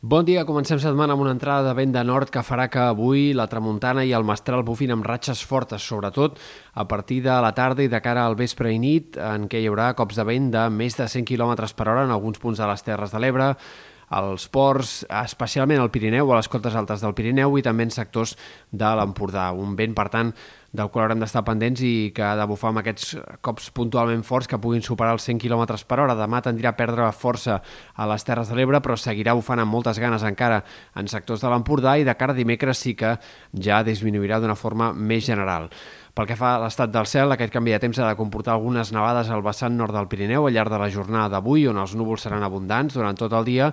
Bon dia, comencem setmana amb una entrada de vent de nord que farà que avui la tramuntana i el mestral bufin amb ratxes fortes, sobretot a partir de la tarda i de cara al vespre i nit, en què hi haurà cops de vent de més de 100 km per hora en alguns punts de les Terres de l'Ebre, als ports, especialment al Pirineu, a les cotes altes del Pirineu i també en sectors de l'Empordà. Un vent, per tant, del qual haurem d'estar pendents i que ha de bufar amb aquests cops puntualment forts que puguin superar els 100 km per hora. Demà tindrà a perdre força a les Terres de l'Ebre, però seguirà bufant amb moltes ganes encara en sectors de l'Empordà i de cara a dimecres sí que ja disminuirà d'una forma més general. Pel que fa a l'estat del cel, aquest canvi de temps ha de comportar algunes nevades al vessant nord del Pirineu al llarg de la jornada d'avui, on els núvols seran abundants durant tot el dia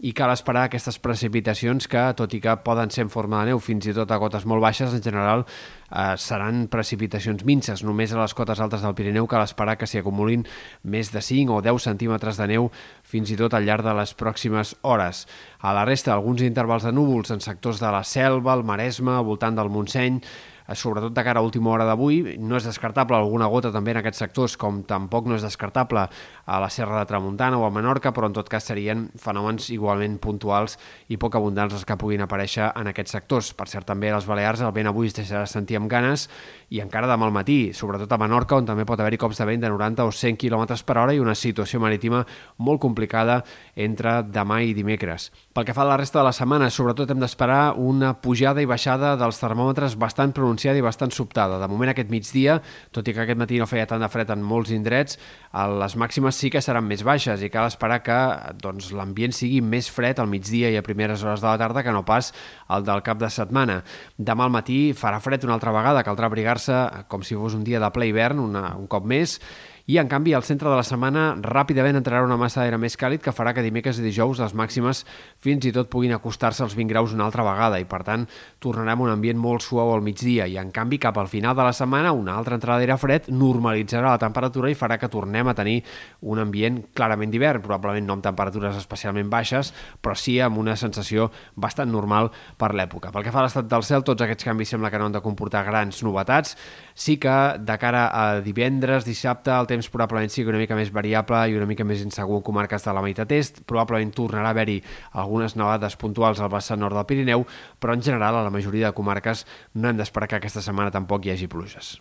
i cal esperar aquestes precipitacions que, tot i que poden ser en forma de neu fins i tot a cotes molt baixes, en general eh, seran precipitacions minces. Només a les cotes altes del Pirineu cal esperar que s'hi acumulin més de 5 o 10 centímetres de neu fins i tot al llarg de les pròximes hores. A la resta, alguns intervals de núvols en sectors de la Selva, el Maresme, al voltant del Montseny, sobretot de cara a última hora d'avui. No és descartable alguna gota també en aquests sectors, com tampoc no és descartable a la Serra de Tramuntana o a Menorca, però en tot cas serien fenòmens igualment puntuals i poc abundants els que puguin aparèixer en aquests sectors. Per cert, també a les Balears el vent avui es deixarà sentir amb ganes i encara demà al matí, sobretot a Menorca, on també pot haver-hi cops de vent de 90 o 100 km per hora i una situació marítima molt complicada entre demà i dimecres. Pel que fa a la resta de la setmana, sobretot hem d'esperar una pujada i baixada dels termòmetres bastant pronunciats pronunciada i bastant sobtada. De moment aquest migdia, tot i que aquest matí no feia tant de fred en molts indrets, les màximes sí que seran més baixes i cal esperar que doncs, l'ambient sigui més fred al migdia i a primeres hores de la tarda que no pas el del cap de setmana. Demà al matí farà fred una altra vegada, caldrà abrigar-se com si fos un dia de ple hivern, una, un cop més, i en canvi al centre de la setmana ràpidament entrarà una massa d'aire més càlid que farà que dimecres i dijous les màximes fins i tot puguin acostar-se als 20 graus una altra vegada i per tant tornarem a un ambient molt suau al migdia i en canvi cap al final de la setmana una altra entrada d'aire fred normalitzarà la temperatura i farà que tornem a tenir un ambient clarament d'hivern, probablement no amb temperatures especialment baixes, però sí amb una sensació bastant normal per l'època. Pel que fa a l'estat del cel, tots aquests canvis sembla que no han de comportar grans novetats. Sí que de cara a divendres, dissabte, el temps temps probablement sigui una mica més variable i una mica més insegur en comarques de la meitat est. Probablement tornarà a haver-hi algunes nevades puntuals al vessant nord del Pirineu, però en general a la majoria de comarques no hem d'esperar que aquesta setmana tampoc hi hagi pluges.